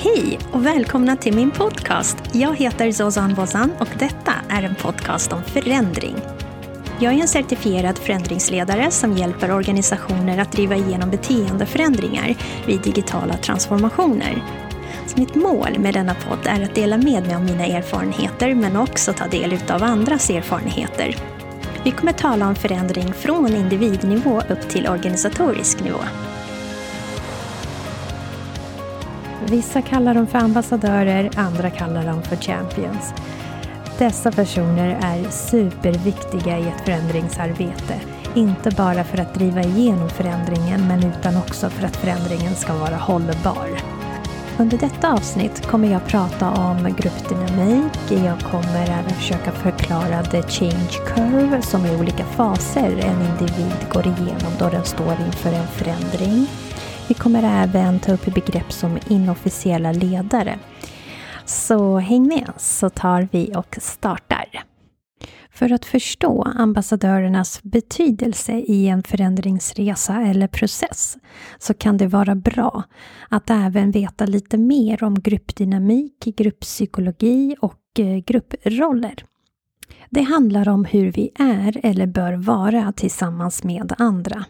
Hej och välkomna till min podcast. Jag heter Zozan Bozan och detta är en podcast om förändring. Jag är en certifierad förändringsledare som hjälper organisationer att driva igenom beteendeförändringar vid digitala transformationer. Så mitt mål med denna podd är att dela med mig av mina erfarenheter men också ta del av andras erfarenheter. Vi kommer tala om förändring från individnivå upp till organisatorisk nivå. Vissa kallar dem för ambassadörer, andra kallar dem för champions. Dessa personer är superviktiga i ett förändringsarbete. Inte bara för att driva igenom förändringen, men utan också för att förändringen ska vara hållbar. Under detta avsnitt kommer jag prata om gruppdynamik. Jag kommer även försöka förklara the change curve som är olika faser en individ går igenom då den står inför en förändring. Vi kommer även ta upp begrepp som inofficiella ledare. Så häng med så tar vi och startar. För att förstå ambassadörernas betydelse i en förändringsresa eller process så kan det vara bra att även veta lite mer om gruppdynamik, grupppsykologi och eh, grupproller. Det handlar om hur vi är eller bör vara tillsammans med andra.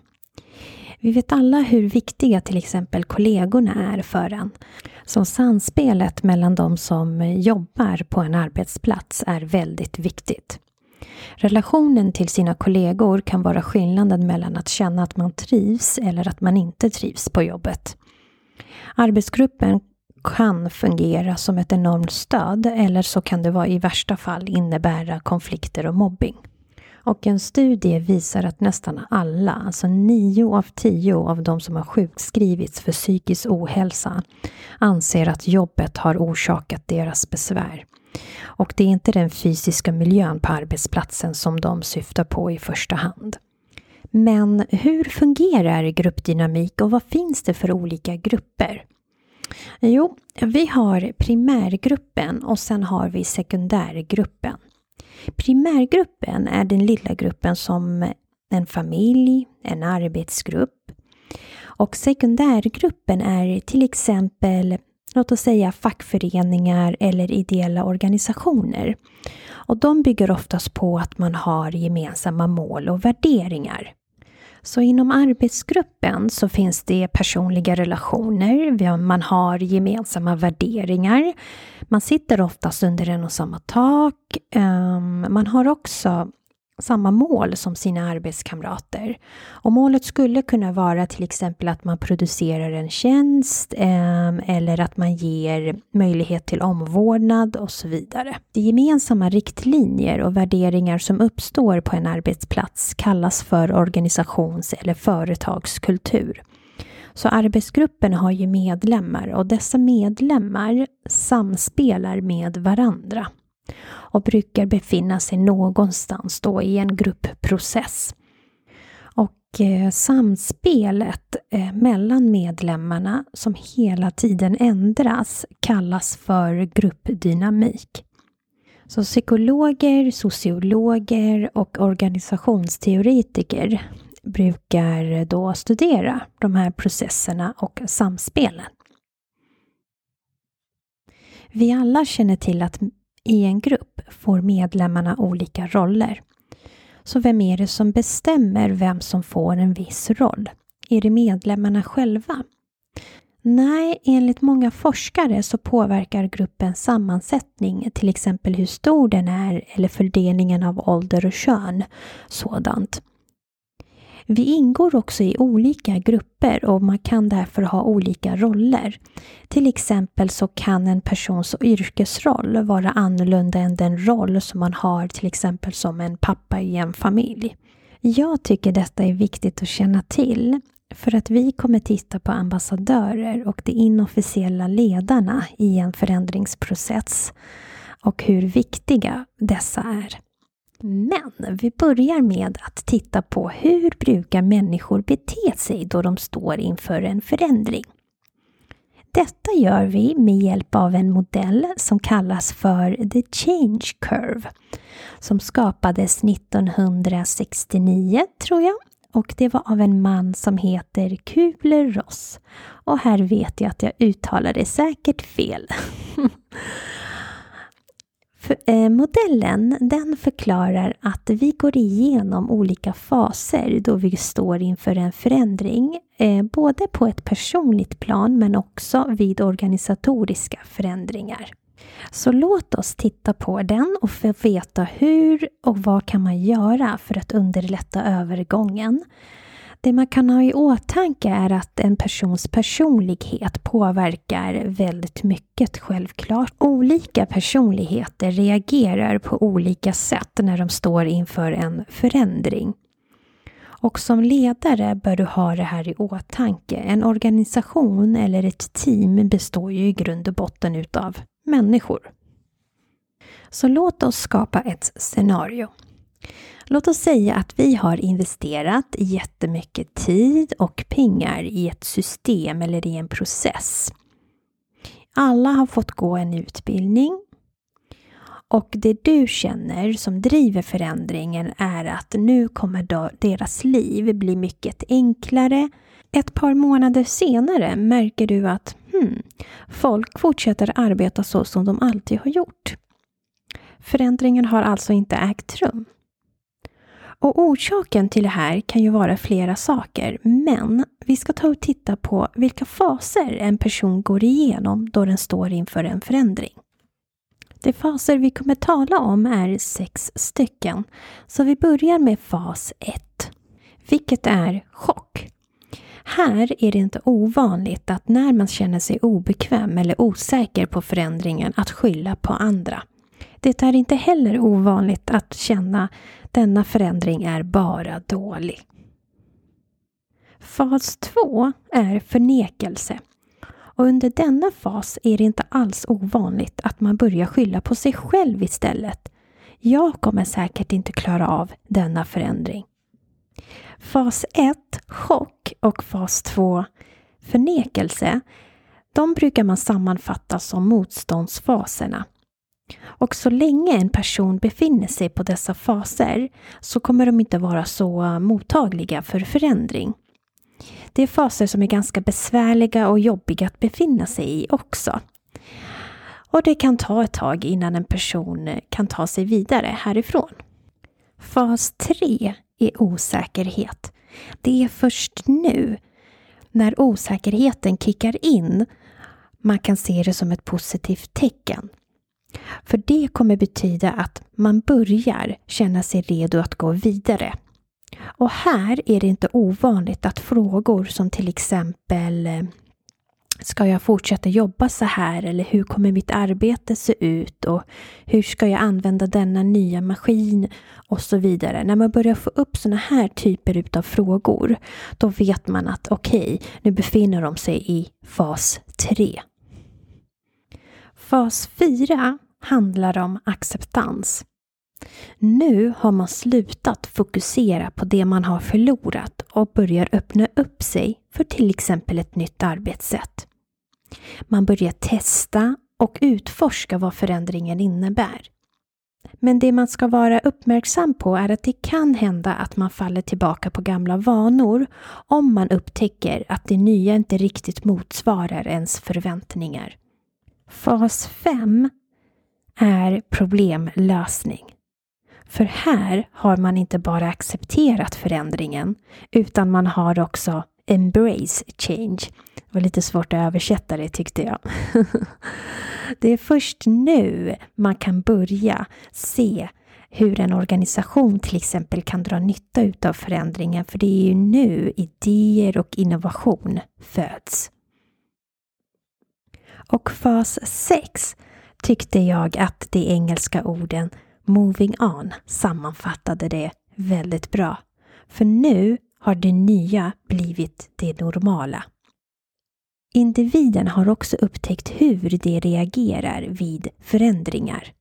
Vi vet alla hur viktiga till exempel kollegorna är för en. Så samspelet mellan de som jobbar på en arbetsplats är väldigt viktigt. Relationen till sina kollegor kan vara skillnaden mellan att känna att man trivs eller att man inte trivs på jobbet. Arbetsgruppen kan fungera som ett enormt stöd eller så kan det vara i värsta fall innebära konflikter och mobbing. Och en studie visar att nästan alla, alltså nio av tio av de som har sjukskrivits för psykisk ohälsa, anser att jobbet har orsakat deras besvär. Och det är inte den fysiska miljön på arbetsplatsen som de syftar på i första hand. Men hur fungerar gruppdynamik och vad finns det för olika grupper? Jo, vi har primärgruppen och sen har vi sekundärgruppen. Primärgruppen är den lilla gruppen som en familj, en arbetsgrupp. Och sekundärgruppen är till exempel, låt oss säga fackföreningar eller ideella organisationer. Och de bygger oftast på att man har gemensamma mål och värderingar. Så inom arbetsgruppen så finns det personliga relationer, man har gemensamma värderingar. Man sitter oftast under en och samma tak. Ehm, man har också samma mål som sina arbetskamrater. Och målet skulle kunna vara till exempel att man producerar en tjänst eh, eller att man ger möjlighet till omvårdnad och så vidare. De gemensamma riktlinjer och värderingar som uppstår på en arbetsplats kallas för organisations eller företagskultur. Så arbetsgruppen har ju medlemmar och dessa medlemmar samspelar med varandra och brukar befinna sig någonstans då i en gruppprocess. Och eh, samspelet eh, mellan medlemmarna som hela tiden ändras kallas för gruppdynamik. Så psykologer, sociologer och organisationsteoretiker brukar då studera de här processerna och samspelen. Vi alla känner till att i en grupp får medlemmarna olika roller. Så vem är det som bestämmer vem som får en viss roll? Är det medlemmarna själva? Nej, enligt många forskare så påverkar gruppens sammansättning, till exempel hur stor den är eller fördelningen av ålder och kön, sådant. Vi ingår också i olika grupper och man kan därför ha olika roller. Till exempel så kan en persons yrkesroll vara annorlunda än den roll som man har till exempel som en pappa i en familj. Jag tycker detta är viktigt att känna till för att vi kommer titta på ambassadörer och de inofficiella ledarna i en förändringsprocess och hur viktiga dessa är. Men vi börjar med att titta på hur brukar människor bete sig då de står inför en förändring. Detta gör vi med hjälp av en modell som kallas för The Change Curve som skapades 1969 tror jag och det var av en man som heter Kubler-Ross. Och här vet jag att jag uttalar det säkert fel. För, eh, modellen den förklarar att vi går igenom olika faser då vi står inför en förändring. Eh, både på ett personligt plan men också vid organisatoriska förändringar. Så låt oss titta på den och få veta hur och vad kan man göra för att underlätta övergången. Det man kan ha i åtanke är att en persons personlighet påverkar väldigt mycket självklart. Olika personligheter reagerar på olika sätt när de står inför en förändring. Och som ledare bör du ha det här i åtanke. En organisation eller ett team består ju i grund och botten utav människor. Så låt oss skapa ett scenario. Låt oss säga att vi har investerat jättemycket tid och pengar i ett system eller i en process. Alla har fått gå en utbildning och det du känner som driver förändringen är att nu kommer deras liv bli mycket enklare. Ett par månader senare märker du att hmm, folk fortsätter arbeta så som de alltid har gjort. Förändringen har alltså inte ägt rum. Och orsaken till det här kan ju vara flera saker, men vi ska ta och titta på vilka faser en person går igenom då den står inför en förändring. De faser vi kommer tala om är sex stycken, så vi börjar med fas 1, vilket är chock. Här är det inte ovanligt att när man känner sig obekväm eller osäker på förändringen att skylla på andra. Det är inte heller ovanligt att känna denna förändring är bara dålig. Fas 2 är förnekelse. Och under denna fas är det inte alls ovanligt att man börjar skylla på sig själv istället. Jag kommer säkert inte klara av denna förändring. Fas 1, chock och fas 2, förnekelse, de brukar man sammanfatta som motståndsfaserna. Och så länge en person befinner sig på dessa faser så kommer de inte vara så eh, mottagliga för förändring. Det är faser som är ganska besvärliga och jobbiga att befinna sig i också. Och det kan ta ett tag innan en person eh, kan ta sig vidare härifrån. Fas 3 är osäkerhet. Det är först nu, när osäkerheten kickar in, man kan se det som ett positivt tecken. För det kommer betyda att man börjar känna sig redo att gå vidare. Och här är det inte ovanligt att frågor som till exempel eh, Ska jag fortsätta jobba så här eller hur kommer mitt arbete se ut och hur ska jag använda denna nya maskin och så vidare. När man börjar få upp sådana här typer av frågor då vet man att okej, okay, nu befinner de sig i fas 3. Fas 4 handlar om acceptans. Nu har man slutat fokusera på det man har förlorat och börjar öppna upp sig för till exempel ett nytt arbetssätt. Man börjar testa och utforska vad förändringen innebär. Men det man ska vara uppmärksam på är att det kan hända att man faller tillbaka på gamla vanor om man upptäcker att det nya inte riktigt motsvarar ens förväntningar. Fas 5 är problemlösning. För här har man inte bara accepterat förändringen utan man har också embrace change. Det var lite svårt att översätta det tyckte jag. det är först nu man kan börja se hur en organisation till exempel kan dra nytta utav förändringen för det är ju nu idéer och innovation föds. Och fas 6 tyckte jag att de engelska orden moving on sammanfattade det väldigt bra. För nu har det nya blivit det normala. Individen har också upptäckt hur de reagerar vid förändringar.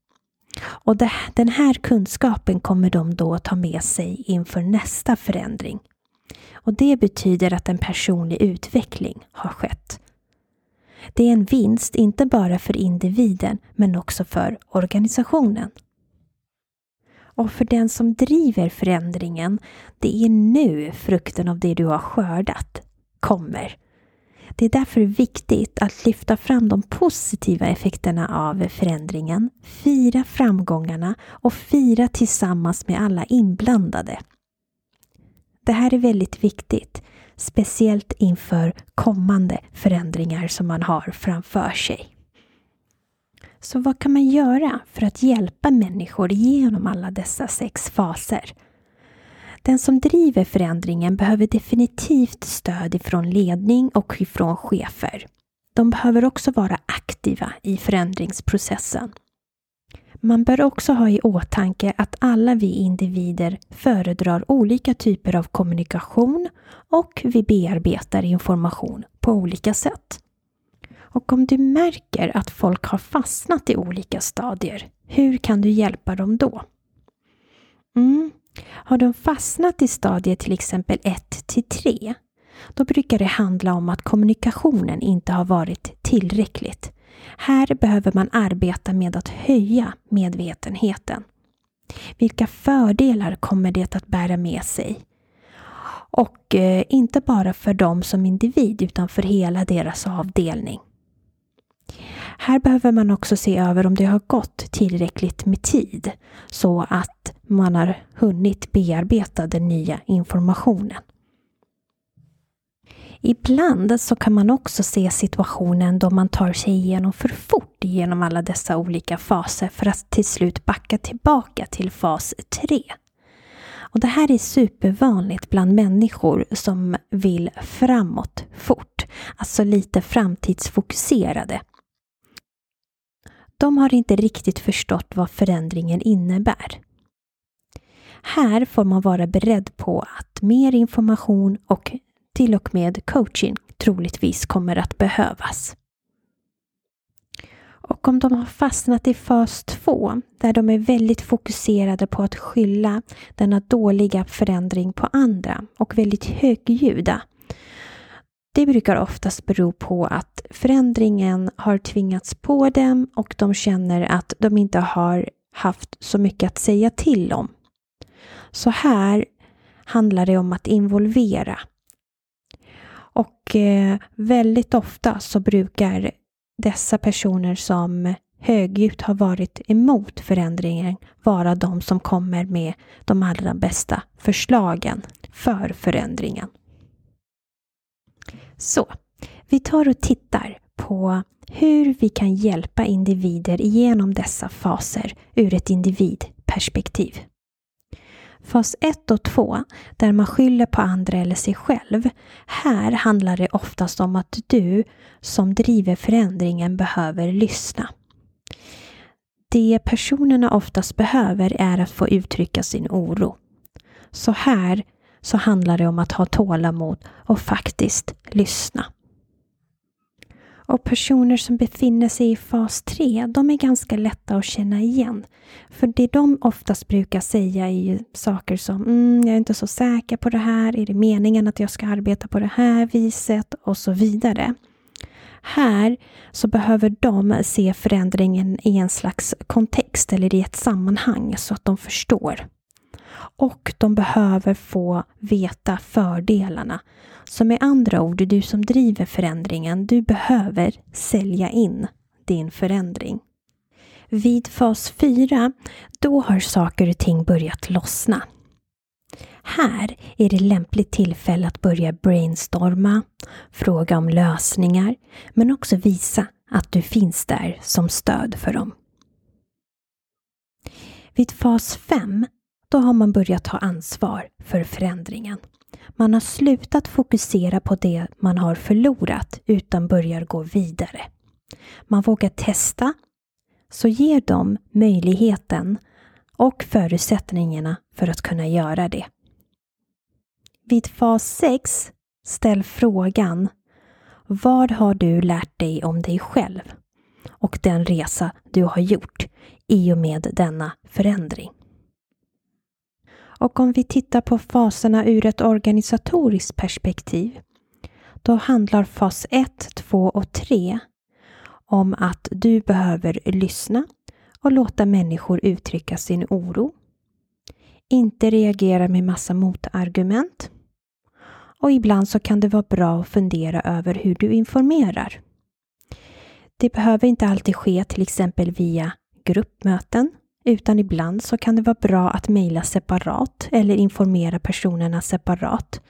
Och det, den här kunskapen kommer de då ta med sig inför nästa förändring. Och det betyder att en personlig utveckling har skett. Det är en vinst inte bara för individen men också för organisationen. Och för den som driver förändringen, det är nu frukten av det du har skördat kommer. Det är därför viktigt att lyfta fram de positiva effekterna av förändringen, fira framgångarna och fira tillsammans med alla inblandade. Det här är väldigt viktigt, speciellt inför kommande förändringar som man har framför sig. Så vad kan man göra för att hjälpa människor genom alla dessa sex faser? Den som driver förändringen behöver definitivt stöd ifrån ledning och ifrån chefer. De behöver också vara aktiva i förändringsprocessen. Man bör också ha i åtanke att alla vi individer föredrar olika typer av kommunikation och vi bearbetar information på olika sätt. Och om du märker att folk har fastnat i olika stadier, hur kan du hjälpa dem då? Mm. Har de fastnat i stadier till exempel 1 till 3, då brukar det handla om att kommunikationen inte har varit tillräckligt. Här behöver man arbeta med att höja medvetenheten. Vilka fördelar kommer det att bära med sig? Och eh, inte bara för dem som individ utan för hela deras avdelning. Här behöver man också se över om det har gått tillräckligt med tid så att man har hunnit bearbeta den nya informationen. Ibland så kan man också se situationen då man tar sig igenom för fort genom alla dessa olika faser för att till slut backa tillbaka till fas 3. Och Det här är supervanligt bland människor som vill framåt fort, alltså lite framtidsfokuserade. De har inte riktigt förstått vad förändringen innebär. Här får man vara beredd på att mer information och till och med coaching troligtvis kommer att behövas. Och om de har fastnat i fas 2, där de är väldigt fokuserade på att skylla denna dåliga förändring på andra och väldigt högljudda, det brukar oftast bero på att förändringen har tvingats på dem och de känner att de inte har haft så mycket att säga till om. Så här handlar det om att involvera. Och eh, väldigt ofta så brukar dessa personer som högljutt har varit emot förändringen vara de som kommer med de allra bästa förslagen för förändringen. Så, vi tar och tittar på hur vi kan hjälpa individer igenom dessa faser ur ett individperspektiv. Fas 1 och 2, där man skyller på andra eller sig själv. Här handlar det oftast om att du som driver förändringen behöver lyssna. Det personerna oftast behöver är att få uttrycka sin oro. Så här så handlar det om att ha tålamod och faktiskt lyssna. Och personer som befinner sig i fas 3, de är ganska lätta att känna igen. För det de oftast brukar säga är ju saker som mm, jag är inte så säker på det här, är det meningen att jag ska arbeta på det här viset och så vidare. Här så behöver de se förändringen i en slags kontext eller i ett sammanhang så att de förstår. Och de behöver få veta fördelarna. Så med andra ord, du som driver förändringen, du behöver sälja in din förändring. Vid fas 4, då har saker och ting börjat lossna. Här är det lämpligt tillfälle att börja brainstorma, fråga om lösningar, men också visa att du finns där som stöd för dem. Vid fas 5 då har man börjat ta ansvar för förändringen. Man har slutat fokusera på det man har förlorat utan börjar gå vidare. Man vågar testa, så ger dem möjligheten och förutsättningarna för att kunna göra det. Vid fas 6 ställ frågan Vad har du lärt dig om dig själv och den resa du har gjort i och med denna förändring? Och om vi tittar på faserna ur ett organisatoriskt perspektiv, då handlar fas 1, 2 och 3 om att du behöver lyssna och låta människor uttrycka sin oro. inte reagera med massa motargument. Och ibland så kan det vara bra att fundera över hur du informerar. Det behöver inte alltid ske till exempel via gruppmöten, utan ibland så kan det vara bra att mejla separat eller informera personerna separat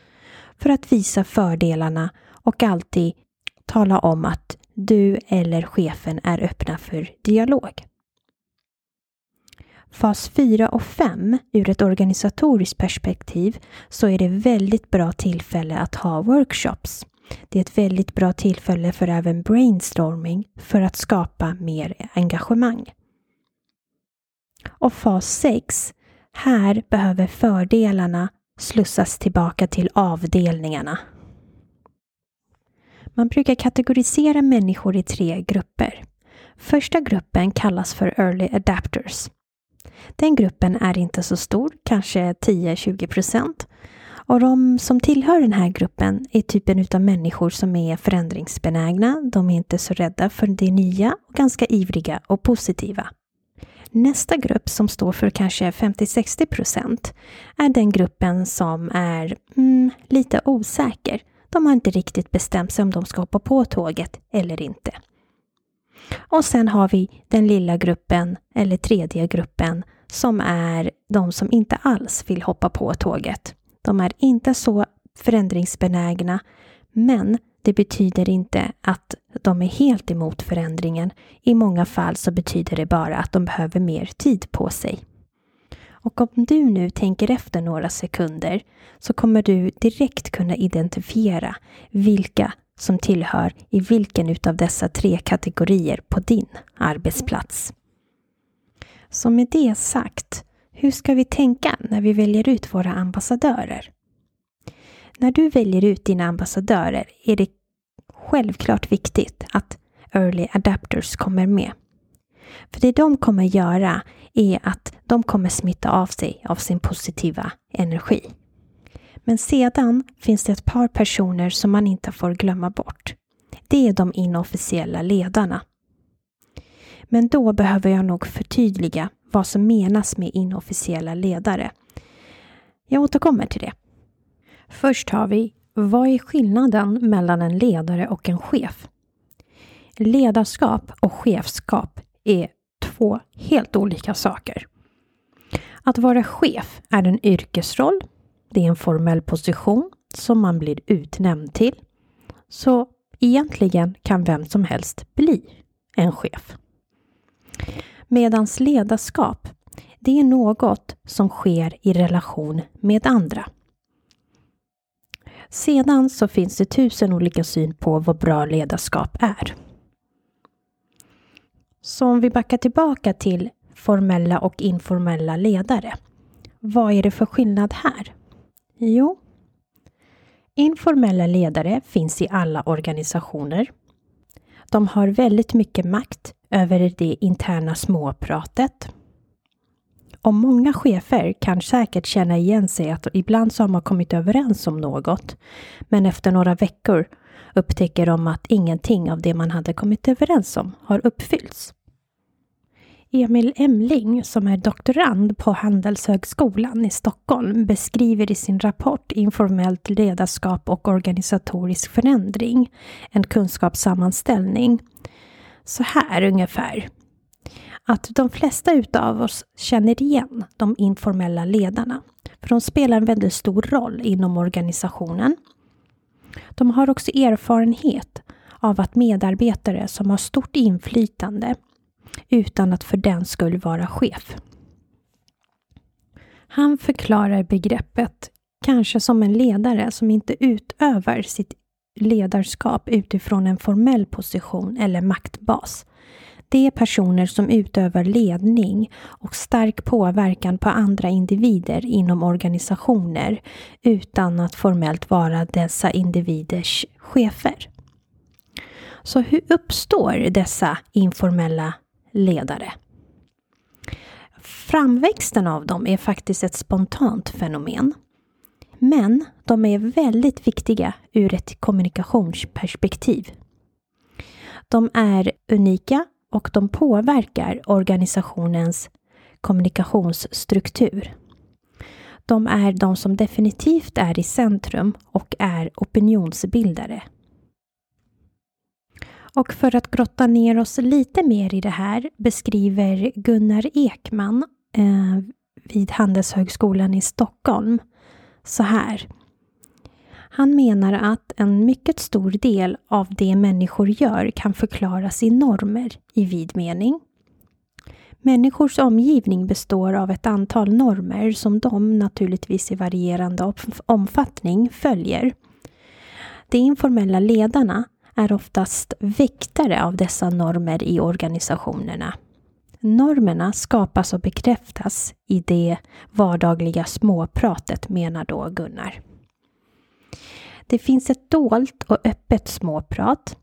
för att visa fördelarna och alltid tala om att du eller chefen är öppna för dialog. Fas 4 och 5 ur ett organisatoriskt perspektiv så är det väldigt bra tillfälle att ha workshops. Det är ett väldigt bra tillfälle för även brainstorming för att skapa mer engagemang. Och fas 6. Här behöver fördelarna slussas tillbaka till avdelningarna. Man brukar kategorisera människor i tre grupper. Första gruppen kallas för Early Adapters. Den gruppen är inte så stor, kanske 10-20 procent. Och de som tillhör den här gruppen är typen av människor som är förändringsbenägna. De är inte så rädda för det nya och ganska ivriga och positiva. Nästa grupp som står för kanske 50-60 procent är den gruppen som är mm, lite osäker. De har inte riktigt bestämt sig om de ska hoppa på tåget eller inte. Och sen har vi den lilla gruppen, eller tredje gruppen, som är de som inte alls vill hoppa på tåget. De är inte så förändringsbenägna, men det betyder inte att de är helt emot förändringen. I många fall så betyder det bara att de behöver mer tid på sig. Och om du nu tänker efter några sekunder så kommer du direkt kunna identifiera vilka som tillhör i vilken utav dessa tre kategorier på din arbetsplats. Så med det sagt, hur ska vi tänka när vi väljer ut våra ambassadörer? När du väljer ut dina ambassadörer är det självklart viktigt att early adapters kommer med. För det de kommer göra är att de kommer smitta av sig av sin positiva energi. Men sedan finns det ett par personer som man inte får glömma bort. Det är de inofficiella ledarna. Men då behöver jag nog förtydliga vad som menas med inofficiella ledare. Jag återkommer till det. Först har vi, vad är skillnaden mellan en ledare och en chef? Ledarskap och chefskap är två helt olika saker. Att vara chef är en yrkesroll. Det är en formell position som man blir utnämnd till. Så egentligen kan vem som helst bli en chef. Medans ledarskap, det är något som sker i relation med andra. Sedan så finns det tusen olika syn på vad bra ledarskap är. Så om vi backar tillbaka till formella och informella ledare. Vad är det för skillnad här? Jo, informella ledare finns i alla organisationer. De har väldigt mycket makt över det interna småpratet. Och många chefer kan säkert känna igen sig att ibland så har man kommit överens om något, men efter några veckor upptäcker de att ingenting av det man hade kommit överens om har uppfyllts. Emil Emling, som är doktorand på Handelshögskolan i Stockholm, beskriver i sin rapport Informellt ledarskap och organisatorisk förändring, en kunskapssammanställning, så här ungefär. Att de flesta utav oss känner igen de informella ledarna, för de spelar en väldigt stor roll inom organisationen. De har också erfarenhet av att medarbetare som har stort inflytande utan att för den skull vara chef. Han förklarar begreppet kanske som en ledare som inte utövar sitt ledarskap utifrån en formell position eller maktbas. Det är personer som utövar ledning och stark påverkan på andra individer inom organisationer utan att formellt vara dessa individers chefer. Så hur uppstår dessa informella ledare. Framväxten av dem är faktiskt ett spontant fenomen. Men de är väldigt viktiga ur ett kommunikationsperspektiv. De är unika och de påverkar organisationens kommunikationsstruktur. De är de som definitivt är i centrum och är opinionsbildare. Och för att grotta ner oss lite mer i det här beskriver Gunnar Ekman eh, vid Handelshögskolan i Stockholm så här. Han menar att en mycket stor del av det människor gör kan förklaras i normer i vid mening. Människors omgivning består av ett antal normer som de naturligtvis i varierande omfattning följer. De informella ledarna är oftast väktare av dessa normer i organisationerna. Normerna skapas och bekräftas i det vardagliga småpratet, menar då Gunnar. Det finns ett dolt och öppet småprat.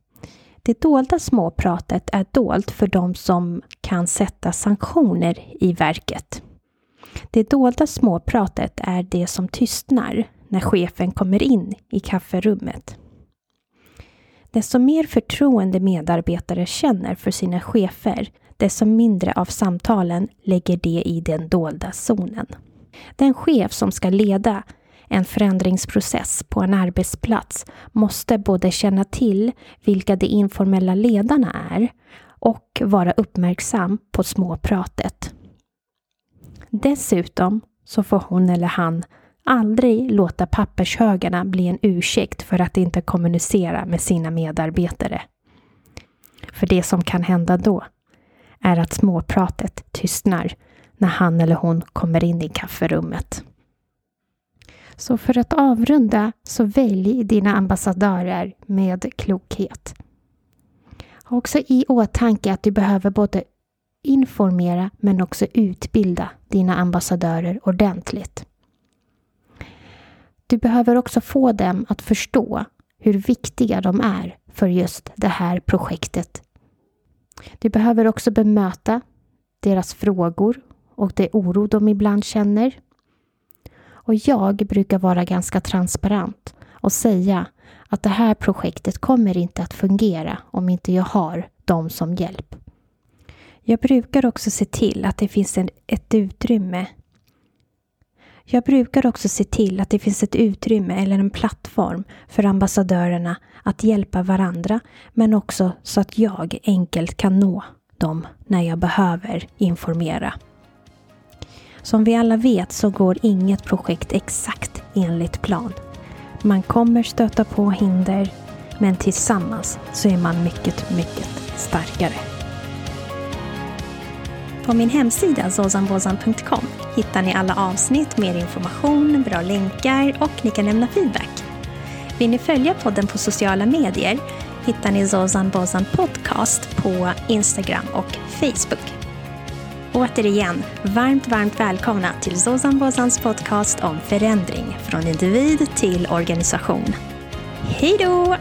Det dolda småpratet är dolt för de som kan sätta sanktioner i verket. Det dolda småpratet är det som tystnar när chefen kommer in i kafferummet. Desto mer förtroende medarbetare känner för sina chefer, desto mindre av samtalen lägger de i den dolda zonen. Den chef som ska leda en förändringsprocess på en arbetsplats måste både känna till vilka de informella ledarna är och vara uppmärksam på småpratet. Dessutom så får hon eller han aldrig låta pappershögarna bli en ursäkt för att inte kommunicera med sina medarbetare. För det som kan hända då är att småpratet tystnar när han eller hon kommer in i kafferummet. Så för att avrunda så välj dina ambassadörer med klokhet. Ha också i åtanke att du behöver både informera men också utbilda dina ambassadörer ordentligt. Du behöver också få dem att förstå hur viktiga de är för just det här projektet. Du behöver också bemöta deras frågor och det oro de ibland känner. Och jag brukar vara ganska transparent och säga att det här projektet kommer inte att fungera om inte jag har dem som hjälp. Jag brukar också se till att det finns ett utrymme jag brukar också se till att det finns ett utrymme eller en plattform för ambassadörerna att hjälpa varandra, men också så att jag enkelt kan nå dem när jag behöver informera. Som vi alla vet så går inget projekt exakt enligt plan. Man kommer stöta på hinder, men tillsammans så är man mycket, mycket starkare. På min hemsida zozanbozan.com hittar ni alla avsnitt, mer information, bra länkar och ni kan lämna feedback. Vill ni följa podden på sociala medier hittar ni Zozan Bozan Podcast på Instagram och Facebook. Återigen, varmt, varmt välkomna till Zozan Bozans podcast om förändring från individ till organisation. Hej då!